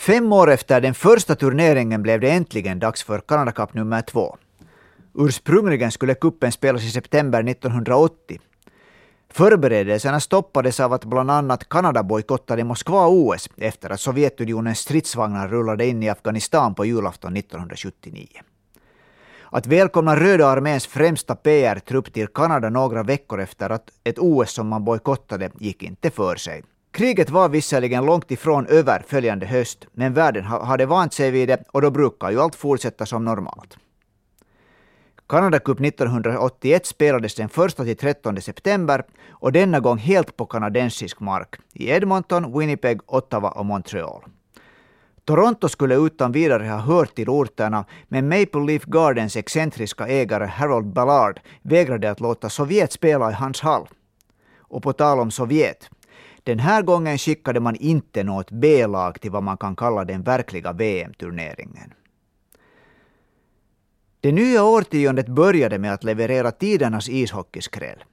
Fem år efter den första turneringen blev det äntligen dags för Canada Cup nummer två. Ursprungligen skulle kuppen spelas i september 1980. Förberedelserna stoppades av att bland annat Kanada bojkottade Moskva-OS efter att Sovjetunionens stridsvagnar rullade in i Afghanistan på julafton 1979. Att välkomna Röda arméns främsta PR-trupp till Kanada några veckor efter att ett OS som man bojkottade gick inte för sig. Kriget var visserligen långt ifrån över följande höst, men världen hade vant sig vid det och då brukar ju allt fortsätta som normalt. Canada Cup 1981 spelades den 1-13 september och denna gång helt på kanadensisk mark i Edmonton, Winnipeg, Ottawa och Montreal. Toronto skulle utan vidare ha hört till orterna, men Maple Leaf Gardens excentriska ägare Harold Ballard vägrade att låta Sovjet spela i hans hall. Och på tal om Sovjet, den här gången skickade man inte något B-lag till vad man kan kalla den verkliga VM-turneringen. Det nya årtiondet började med att leverera tidernas ishockeyskräll.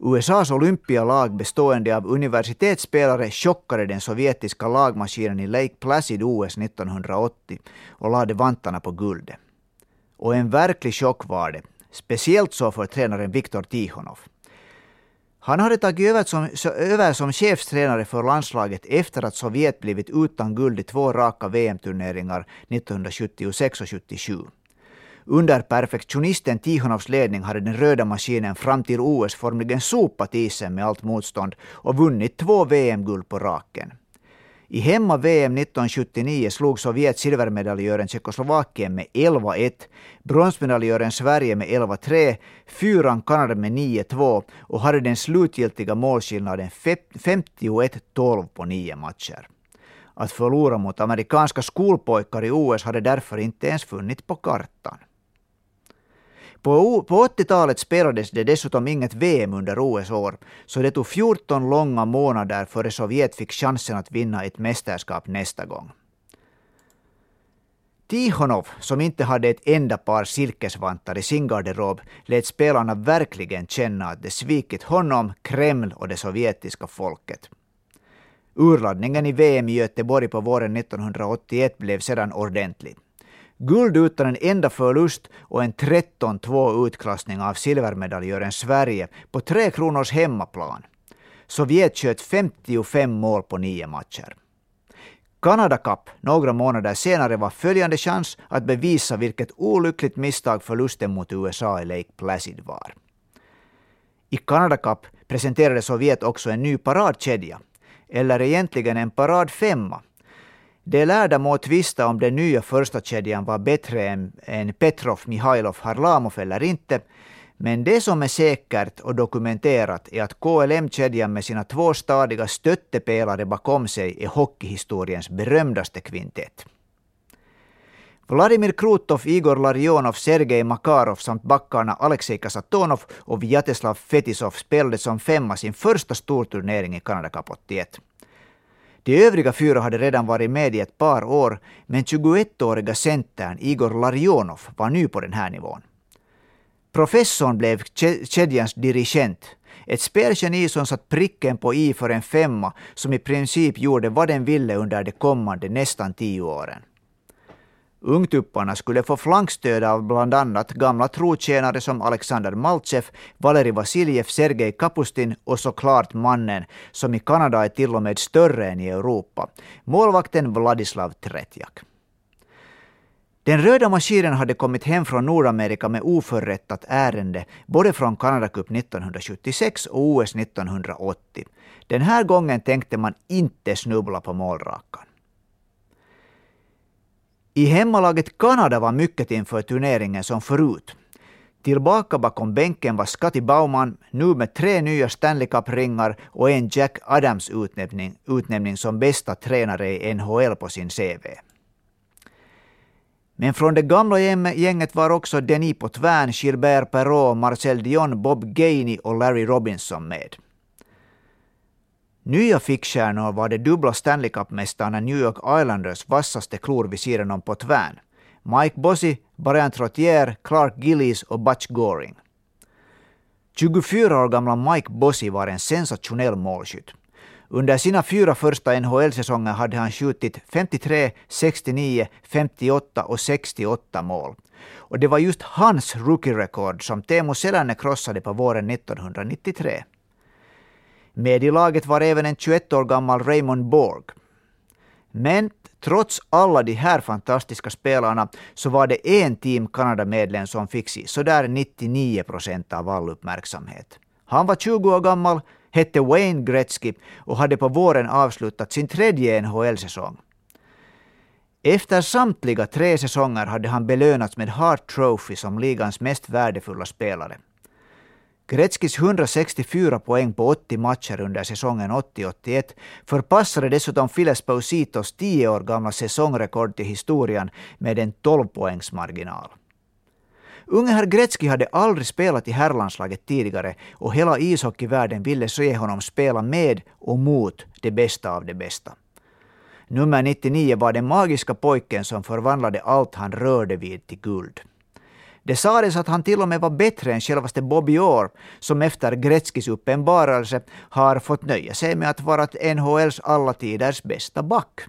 USAs olympialag bestående av universitetsspelare chockade den sovjetiska lagmaskinen i Lake Placid OS 1980 och lade vantarna på guldet. Och en verklig chock var det, speciellt så för tränaren Viktor Tikhonov. Han hade tagit över som, över som chefstränare för landslaget efter att Sovjet blivit utan guld i två raka VM-turneringar 1976 och 77. Under perfektionisten Tihonovs ledning hade den röda maskinen fram till OS formligen sopat isen med allt motstånd och vunnit två VM-guld på raken. I hemma-VM 1979 slog Sovjet silvermedaljören Tjeckoslovakien med 11-1, bronsmedaljören Sverige med 11-3, fyran Kanada med 9-2 och hade den slutgiltiga målskillnaden 51-12 på nio matcher. Att förlora mot amerikanska skolpojkar i OS hade därför inte ens funnits på kartan. På, på 80-talet spelades det dessutom inget VM under OS-år, så det tog 14 långa månader före Sovjet fick chansen att vinna ett mästerskap nästa gång. Tihonov, som inte hade ett enda par silkesvantar i sin garderob, lät spelarna verkligen känna att de svikit honom, Kreml och det sovjetiska folket. Urladdningen i VM i Göteborg på våren 1981 blev sedan ordentlig. Guld utan en enda förlust och en 13-2 utklassning av silvermedaljören Sverige på Tre Kronors hemmaplan. Sovjet sköt 55 mål på nio matcher. Canada Cup några månader senare var följande chans att bevisa vilket olyckligt misstag förlusten mot USA i Lake Placid var. I Canada Cup presenterade Sovjet också en ny paradkedja, eller egentligen en paradfemma, de lärda må tvista om den nya första kedjan var bättre än, än Petrov, Mihailov, Harlamov eller inte. Men det som är säkert och dokumenterat är att KLM-kedjan med sina två stadiga stöttepelare bakom sig är hockeyhistoriens berömdaste kvintett. Vladimir Krutov, Igor Larionov, Sergej Makarov samt backarna Alexej Kasatonov och Vyacheslav Fetisov spelade som femma sin första storturnering i Canada Cup 81. De övriga fyra hade redan varit med i ett par år, men 21-åriga centern Igor Larionov var ny på den här nivån. Professorn blev kedjans dirigent, ett spelgeni som satt pricken på i för en femma som i princip gjorde vad den ville under de kommande nästan tio åren. Ungtupparna skulle få flankstöd av bland annat gamla trotjänare som Alexander Maltsev, Valerij Vasiljev, Sergej Kapustin och såklart mannen som i Kanada är till och med större än i Europa, målvakten Vladislav Tretjak. Den röda maskinen hade kommit hem från Nordamerika med oförrättat ärende, både från Canada Cup 1976 och OS 1980. Den här gången tänkte man inte snubbla på målrakan. I hemmalaget Kanada var mycket inför turneringen som förut. Tillbaka bakom bänken var Scotty Bauman, nu med tre nya Stanley Cup-ringar och en Jack Adams-utnämning utnämning som bästa tränare i NHL på sin CV. Men från det gamla gänget var också Denis Potvin, Gilbert Perrault, Marcel Dion, Bob Gainey och Larry Robinson med. Nya fickstjärnor var de dubbla Stanley Cup-mästarna New York Islanders vassaste klor vid sidan om på tvären. Mike Bossy, Brian Trottier, Clark Gillies och Butch Goring. 24 år gamla Mike Bossy var en sensationell målskytt. Under sina fyra första NHL-säsonger hade han skjutit 53, 69, 58 och 68 mål. Och det var just hans rookie-rekord som Teemu Selänne krossade på våren 1993. Med i laget var även en 21 år gammal Raymond Borg. Men trots alla de här fantastiska spelarna så var det en Team Canada-medlem som fick sådär 99 procent av all uppmärksamhet. Han var 20 år gammal, hette Wayne Gretzky och hade på våren avslutat sin tredje NHL-säsong. Efter samtliga tre säsonger hade han belönats med Hart Trophy som ligans mest värdefulla spelare. Gretzkys 164 poäng på 80 matcher under säsongen 80-81 förpassade dessutom Files Pausitos 10 år gamla säsongrekord till historien med en 12 poängs marginal. Unge herr Gretzky hade aldrig spelat i herrlandslaget tidigare och hela ishockeyvärlden ville se honom spela med och mot det bästa av det bästa. Nummer 99 var den magiska pojken som förvandlade allt han rörde vid till guld. Det sades att han till och med var bättre än självaste Bobby Orr, som efter Gretzkys uppenbarelse har fått nöja sig med att vara NHLs alla tiders bästa back.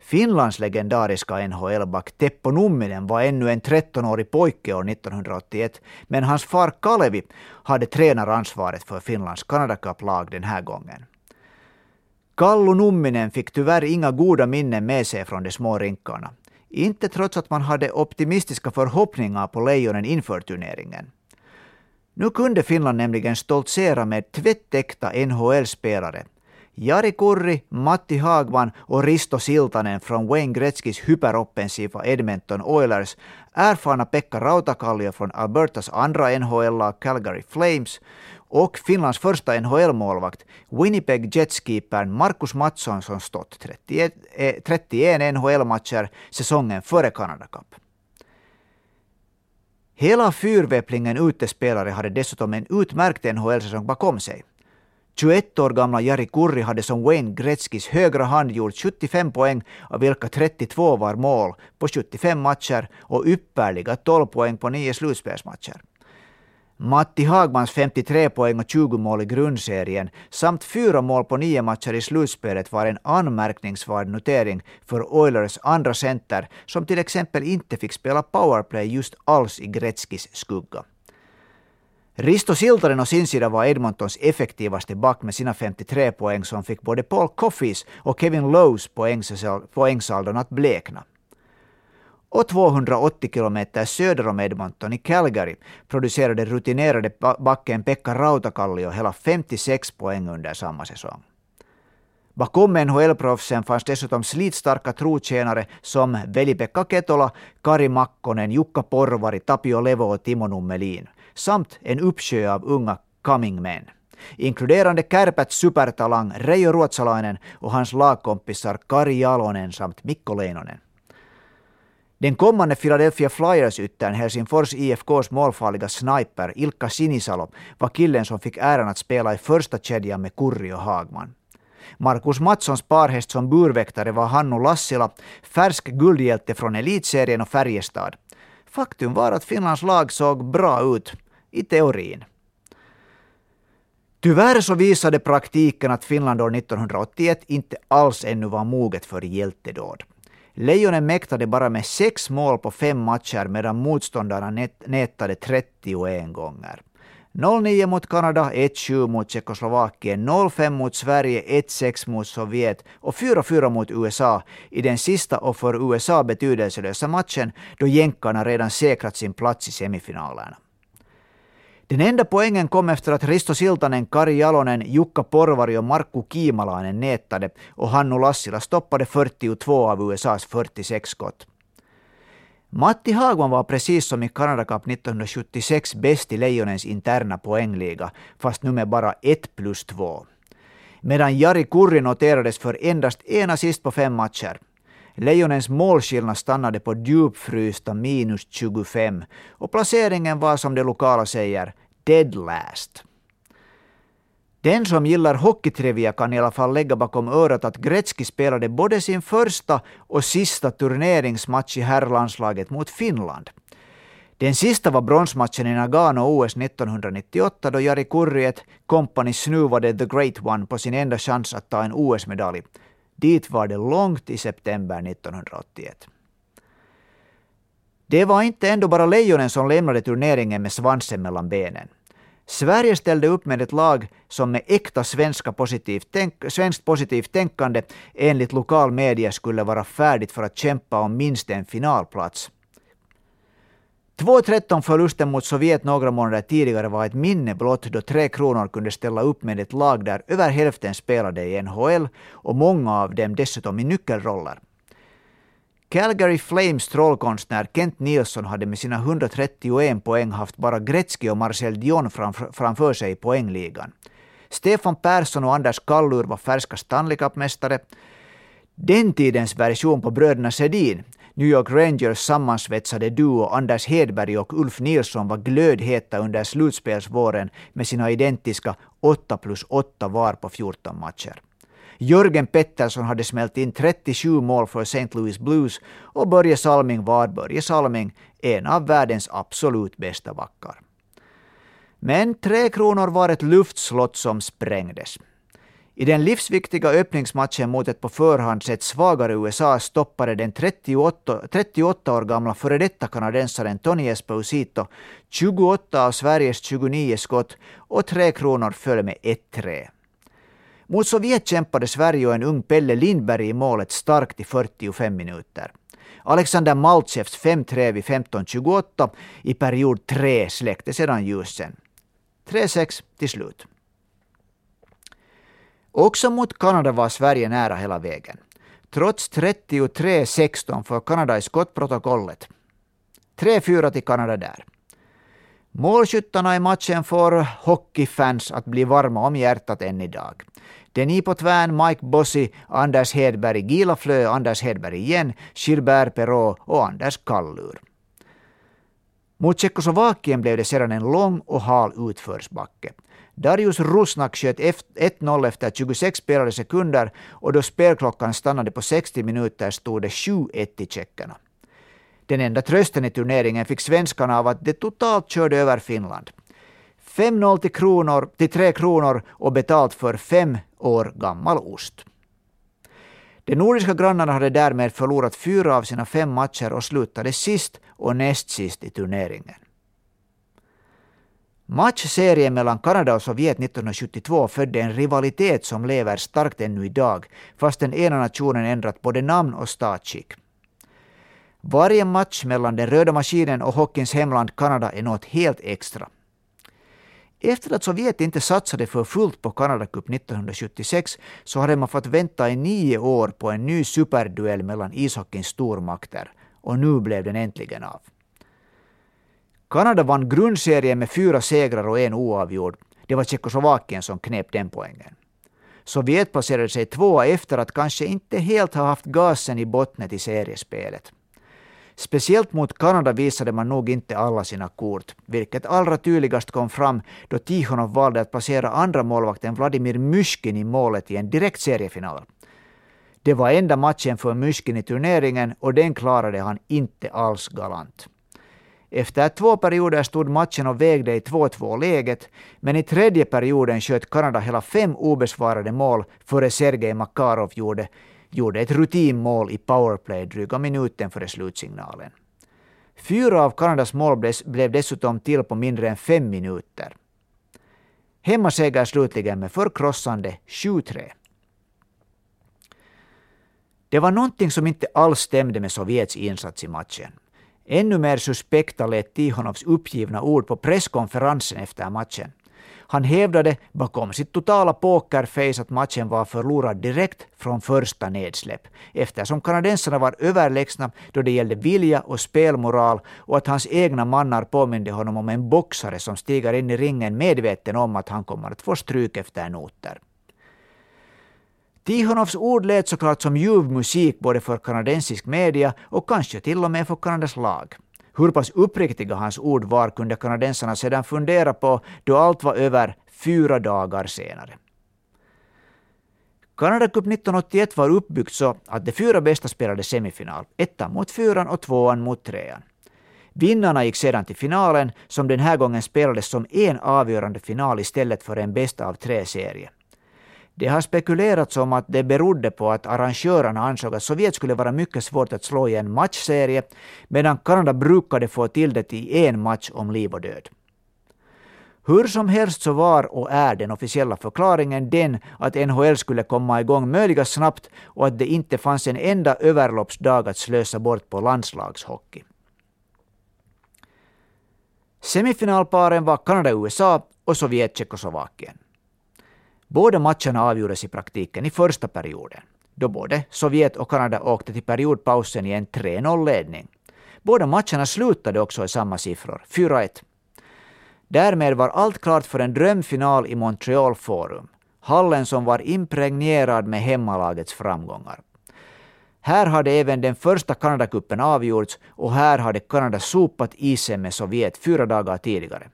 Finlands legendariska NHL-back Teppo Numminen var ännu en 13-årig pojke år 1981, men hans far Kalevi hade tränaransvaret för Finlands Canada Cup-lag den här gången. Kallu Numminen fick tyvärr inga goda minnen med sig från de små rinkarna. Inte trots att man hade optimistiska förhoppningar på Lejonen inför turneringen. Nu kunde Finland nämligen stoltsera med tvättäkta NHL-spelare. Jari Kurri, Matti Hagman och Risto Siltanen från Wayne Gretzkys hyperoffensiva Edmonton Oilers, erfarna Pekka Rautakallio från Albertas andra NHL-lag Calgary Flames och Finlands första NHL-målvakt, Winnipeg Jetskeepern Markus Marcus Mattsson som stått 31, 31 NHL-matcher säsongen före Canada Cup. Hela fyrväpplingen utespelare hade dessutom en utmärkt NHL-säsong bakom sig. 21 år gamla Jari Kurri hade som Wayne Gretzkys högra hand gjort 75 poäng, av vilka 32 var mål på 75 matcher och ypperliga 12 poäng på 9 slutspelsmatcher. Matti Hagmans 53 poäng och 20 mål i grundserien samt fyra mål på nio matcher i slutspelet var en anmärkningsvärd notering för Oilers andra center som till exempel inte fick spela powerplay just alls i Gretzkis skugga. Risto Siltanen å sin sida var Edmontons effektivaste back med sina 53 poäng som fick både Paul Coffees och Kevin Lowes poängsaldon att blekna och 280 kilometer söder om Edmonton i Calgary producerade rutinerade backen Pekka Rautakallio hela 56 poäng under samma säsong. Bakom NHL-proffsen fanns dessutom slitstarka trotjänare som Veli-Pekka Ketola, Kari Makkonen, Jukka Porvari, Tapio Levo och Timo Nummelin, samt en uppsjö av unga coming men inkluderande Kärpät supertalang Reijo Ruotsalainen och hans lagkompisar Kari Jalonen samt Mikko Leinonen. Den kommande Philadelphia Flyers-yttern Helsingfors IFKs målfarliga sniper Ilkka Sinisalo var killen som fick äran att spela i första kedjan med Kurri och Hagman. Markus Mattssons parhäst som burväktare var Hannu Lassila, färsk guldhjälte från elitserien och Färjestad. Faktum var att Finlands lag såg bra ut, i teorin. Tyvärr så visade praktiken att Finland år 1981 inte alls ännu var moget för hjältedåd. Lejonen mäktade bara med sex mål på fem matcher medan motståndarna nätade 31 gånger. 0-9 mot Kanada, 1-7 mot Tjeckoslovakien, 0-5 mot Sverige, 1-6 mot Sovjet och 4-4 mot USA i den sista och för USA betydelselösa matchen då jänkarna redan säkrat sin plats i semifinalerna. Den enda poängen kom efter att Risto Siltanen, Kari Jalonen, Jukka Porvari och Markku Kiimalainen nätade och Hannu Lassila stoppade 42 av USAs 46 skott. Matti Hagman var precis som i Canada Cup 1976 bäst i Lejonens interna poängliga, fast nu med bara 1 plus 2. Medan Jari Kurri noterades för endast en assist på fem matcher. Lejonens målskillnad stannade på djupfrysta minus 25 och placeringen var som de lokala säger dead last. Den som gillar hockeytrivia kan i alla fall lägga bakom örat att Gretzky spelade både sin första och sista turneringsmatch i herrlandslaget mot Finland. Den sista var bronsmatchen i Nagano OS 1998 då Jari Kurri, ett kompani, snuvade The Great One på sin enda chans att ta en OS-medalj. Dit var det långt i september 1981. Det var inte ändå bara lejonen som lämnade turneringen med svansen mellan benen. Sverige ställde upp med ett lag som med äkta svenska positivt tänk, svenskt positivt tänkande enligt lokal media skulle vara färdigt för att kämpa om minst en finalplats. 2-13-förlusten mot Sovjet några månader tidigare var ett minne blott då Tre Kronor kunde ställa upp med ett lag där över hälften spelade i NHL och många av dem dessutom i nyckelroller. Calgary Flames trollkonstnär Kent Nilsson hade med sina 131 poäng haft bara Gretzky och Marcel Dion framför sig i poängligan. Stefan Persson och Anders Kallur var färska Stanley Cup-mästare. Den tidens version på bröderna Sedin, New York Rangers sammansvetsade duo Anders Hedberg och Ulf Nilsson var glödheta under slutspelsvåren med sina identiska 8 plus 8 var på 14 matcher. Jörgen Pettersson hade smält in 37 mål för St. Louis Blues och Börje Salming var Börje Salming en av världens absolut bästa backar. Men Tre Kronor var ett luftslott som sprängdes. I den livsviktiga öppningsmatchen mot ett på förhand sett svagare USA stoppade den 38, 38 år gamla före detta kanadensaren Tony Esposito 28 av Sveriges 29 skott och Tre Kronor föll med 1-3. Mot Sovjet kämpade Sverige och en ung Pelle Lindberg i målet starkt i 45 minuter. Alexander Maltsevs 5-3 vid 15.28 i period 3 släckte sedan ljusen. 3-6 till slut. Också mot Kanada var Sverige nära hela vägen. Trots 33-16 för Kanada i skottprotokollet. 3-4 till Kanada där. Målskyttarna i matchen får hockeyfans att bli varma om hjärtat än idag. Deni på tvären, Mike Bossi, Anders Hedberg, Gila Flö, Anders Hedberg igen, Gilbert Perrault och Anders Kallur. Mot Tjeckoslovakien blev det sedan en lång och hal utförsbacke. Darius Rusnak sköt 1-0 efter 26 spelade sekunder och då spelklockan stannade på 60 minuter stod det 7-1 till tjeckerna. Den enda trösten i turneringen fick svenskarna av att de totalt körde över Finland. 5-0 till, kronor, till 3 kronor och betalt för fem år gammal ost. De nordiska grannarna hade därmed förlorat fyra av sina fem matcher och slutade sist och näst sist i turneringen. Matchserien mellan Kanada och Sovjet 1972 födde en rivalitet som lever starkt ännu idag, fast den ena nationen ändrat både namn och statsskick. Varje match mellan den röda maskinen och hockeyns hemland Kanada är något helt extra. Efter att Sovjet inte satsade för fullt på Canada Cup 1976 så hade man fått vänta i nio år på en ny superduell mellan ishockeyns stormakter. Och nu blev den äntligen av. Kanada vann grundserien med fyra segrar och en oavgjord. Det var Tjeckoslovakien som knep den poängen. Sovjet placerade sig tvåa efter att kanske inte helt ha haft gasen i bottnet i seriespelet. Speciellt mot Kanada visade man nog inte alla sina kort, vilket allra tydligast kom fram då Tihonov valde att placera andra målvakten Vladimir Myskin i målet i en direkt seriefinal. Det var enda matchen för Myskin i turneringen och den klarade han inte alls galant. Efter två perioder stod matchen och vägde i 2-2-läget, men i tredje perioden sköt Kanada hela fem obesvarade mål före Sergej Makarov gjorde gjorde ett rutinmål i powerplay dryga minuten före slutsignalen. Fyra av Kanadas mål blev dessutom till på mindre än fem minuter. Hemmaseger slutligen med förkrossande 7-3. Det var någonting som inte alls stämde med Sovjets insats i matchen. Ännu mer suspekta lät Tihonovs uppgivna ord på presskonferensen efter matchen. Han hävdade bakom sitt totala pokerface att matchen var förlorad direkt från första nedsläpp, eftersom kanadensarna var överlägsna då det gällde vilja och spelmoral och att hans egna mannar påminde honom om en boxare som stiger in i ringen medveten om att han kommer att få stryk efter noter. Tihonovs ord lät såklart som ljuv musik både för kanadensisk media och kanske till och med för Kanadas lag. Hur pass uppriktiga hans ord var kunde kanadensarna sedan fundera på då allt var över fyra dagar senare. Canada Cup 1981 var uppbyggt så att de fyra bästa spelade semifinal, ettan mot fyran och tvåan mot trean. Vinnarna gick sedan till finalen, som den här gången spelades som en avgörande final istället för en bästa av tre-serie. Det har spekulerats om att det berodde på att arrangörerna ansåg att Sovjet skulle vara mycket svårt att slå i en matchserie, medan Kanada brukade få till det i en match om liv och död. Hur som helst så var och är den officiella förklaringen den att NHL skulle komma igång möjligast snabbt och att det inte fanns en enda överloppsdag att slösa bort på landslagshockey. Semifinalparen var Kanada-USA och Sovjet-Tjeckoslovakien. Båda matcherna avgjordes i praktiken i första perioden, då både Sovjet och Kanada åkte till periodpausen i en 3-0-ledning. Båda matcherna slutade också i samma siffror, 4-1. Därmed var allt klart för en drömfinal i Montreal Forum, hallen som var impregnerad med hemmalagets framgångar. Här hade även den första Kanadakuppen avgjorts och här hade Kanada sopat isen med Sovjet fyra dagar tidigare.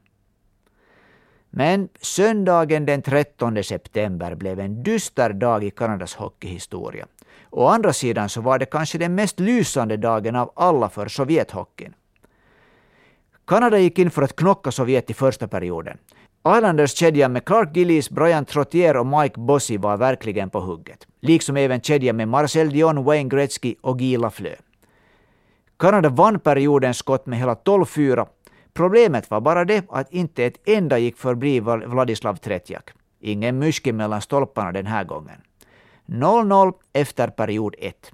Men söndagen den 13 september blev en dyster dag i Kanadas hockeyhistoria. Å andra sidan så var det kanske den mest lysande dagen av alla för Sovjethockeyn. Kanada gick in för att knocka Sovjet i första perioden. Islanders-kedjan med Clark Gillies, Brian Trottier och Mike Bossy var verkligen på hugget. Liksom även kedjan med Marcel Dion, Wayne Gretzky och Guy Lafleur. Kanada vann periodens skott med hela 12-4. Problemet var bara det att inte ett enda gick förbi Vladislav Tretjak. Ingen myske mellan stolparna den här gången. 0-0 efter period 1.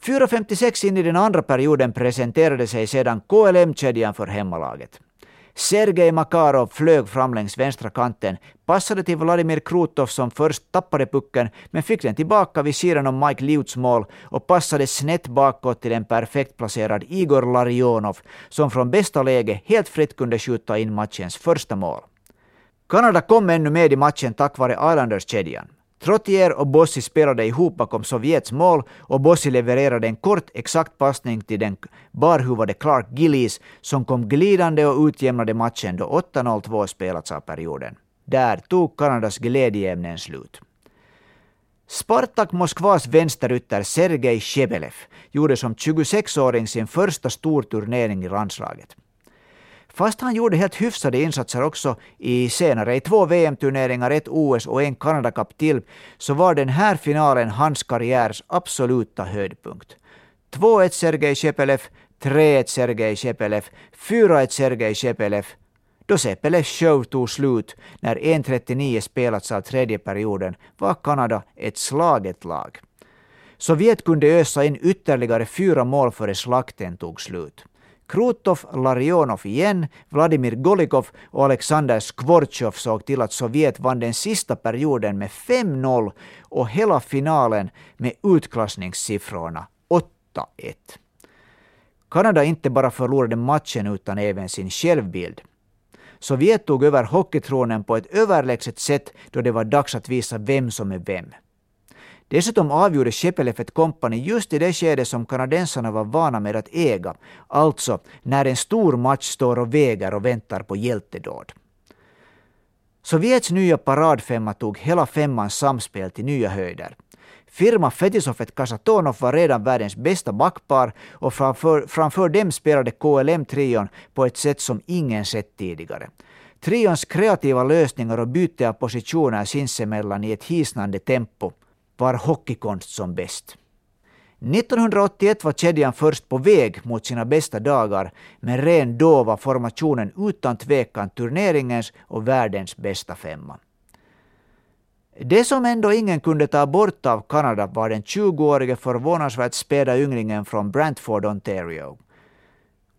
4.56 in i den andra perioden presenterade sig sedan KLM-kedjan för hemmalaget. Sergej Makarov flög fram längs vänstra kanten, passade till Vladimir Krutov som först tappade pucken men fick den tillbaka vid sidan om Mike Liuts mål och passade snett bakåt till en perfekt placerad Igor Larionov som från bästa läge helt fritt kunde skjuta in matchens första mål. Kanada kom ännu med i matchen tack vare Islanders-kedjan. Trottier och Bossi spelade ihop bakom Sovjets mål och Bossi levererade en kort exakt passning till den barhuvade Clark Gillies som kom glidande och utjämnade matchen då 8-0-2 spelats av perioden. Där tog Kanadas glädjeämnen slut. Spartak Moskvas vänsterytter Sergej Shebelev gjorde som 26-åring sin första storturnering i landslaget. Fast han gjorde helt hyfsade insatser också i senare i två VM-turneringar, ett OS och en Canada till, så var den här finalen hans karriärs absoluta höjdpunkt. 2-1 Sergej Shepelev, 3-1 Sergej Shepelev, 4-1 Sergej Shepelev, då Sepelevs show tog slut när 1.39 spelats av tredje perioden var Kanada ett slaget lag. Sovjet kunde ösa in ytterligare fyra mål före slakten tog slut. Krutov, Larionov igen, Vladimir Golikov och Alexander Skvortjov såg till att Sovjet vann den sista perioden med 5-0 och hela finalen med utklassningssiffrorna 8-1. Kanada inte bara förlorade matchen utan även sin självbild. Sovjet tog över hockeytronen på ett överlägset sätt då det var dags att visa vem som är vem. Dessutom avgjorde Shepelev ett kompani just i det skede som kanadensarna var vana med att äga, alltså när en stor match står och väger och väntar på hjältedåd. Sovjets nya paradfemma tog hela femmans samspel till nya höjder. Firma Fetisofet Kasatonov var redan världens bästa backpar och framför, framför dem spelade KLM-trion på ett sätt som ingen sett tidigare. Trions kreativa lösningar och byte av positioner sinsemellan i ett hisnande tempo var hockeykonst som bäst. 1981 var kedjan först på väg mot sina bästa dagar, men redan då var formationen utan tvekan turneringens och världens bästa femma. Det som ändå ingen kunde ta bort av Kanada var den 20-årige förvånansvärt späda ynglingen från Brantford, Ontario.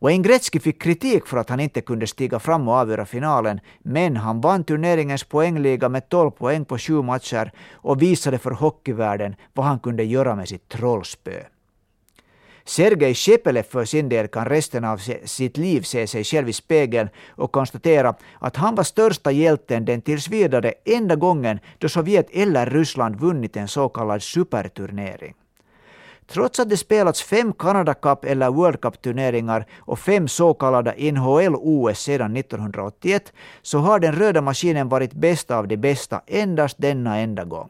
Wayne Gretzky fick kritik för att han inte kunde stiga fram och avgöra finalen, men han vann turneringens poängliga med 12 poäng på sju matcher och visade för hockeyvärlden vad han kunde göra med sitt trollspö. Sergej Shepelev för sin del kan resten av sitt liv se sig själv i spegeln och konstatera att han var största hjälten den tills vidare enda gången då Sovjet eller Ryssland vunnit en så kallad superturnering. Trots att det spelats fem Canada Cup eller World Cup-turneringar och fem så kallade NHL-OS sedan 1981 så har den röda maskinen varit bäst av de bästa endast denna enda gång.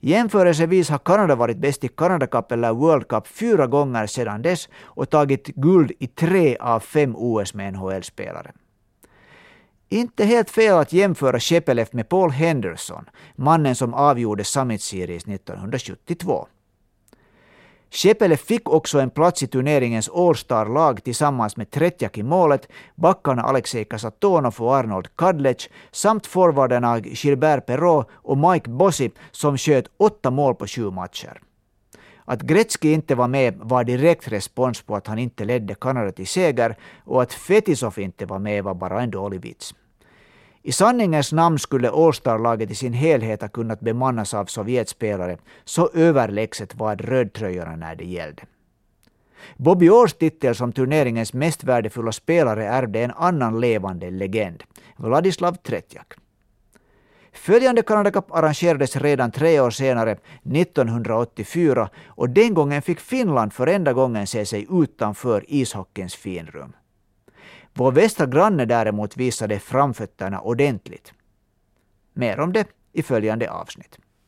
Jämförelsevis har Kanada varit bäst i Canada Cup eller World Cup fyra gånger sedan dess och tagit guld i tre av fem OS med NHL-spelare. Inte helt fel att jämföra Shepelev med Paul Henderson, mannen som avgjorde Summit Series 1972. Shepele fick också en plats i turneringens All-star-lag tillsammans med Tretjak i målet, backarna Alexej Kasatonov och Arnold Kadlec samt forwarderna Gilbert Perrault och Mike Bossy som sköt åtta mål på sju matcher. Att Gretzky inte var med var direkt respons på att han inte ledde Kanada till seger och att Fetisov inte var med var bara en dålig vits. I sanningens namn skulle All-star-laget i sin helhet ha kunnat bemannas av Sovjetspelare, så överlägset var rödtröjorna när det gällde. Bobby Orrs titel som turneringens mest värdefulla spelare ärvde en annan levande legend, Vladislav Tretjak. Följande Canada Cup arrangerades redan tre år senare, 1984, och den gången fick Finland för enda gången se sig utanför ishockeyns finrum. Vår västra granne däremot visade framfötterna ordentligt. Mer om det i följande avsnitt.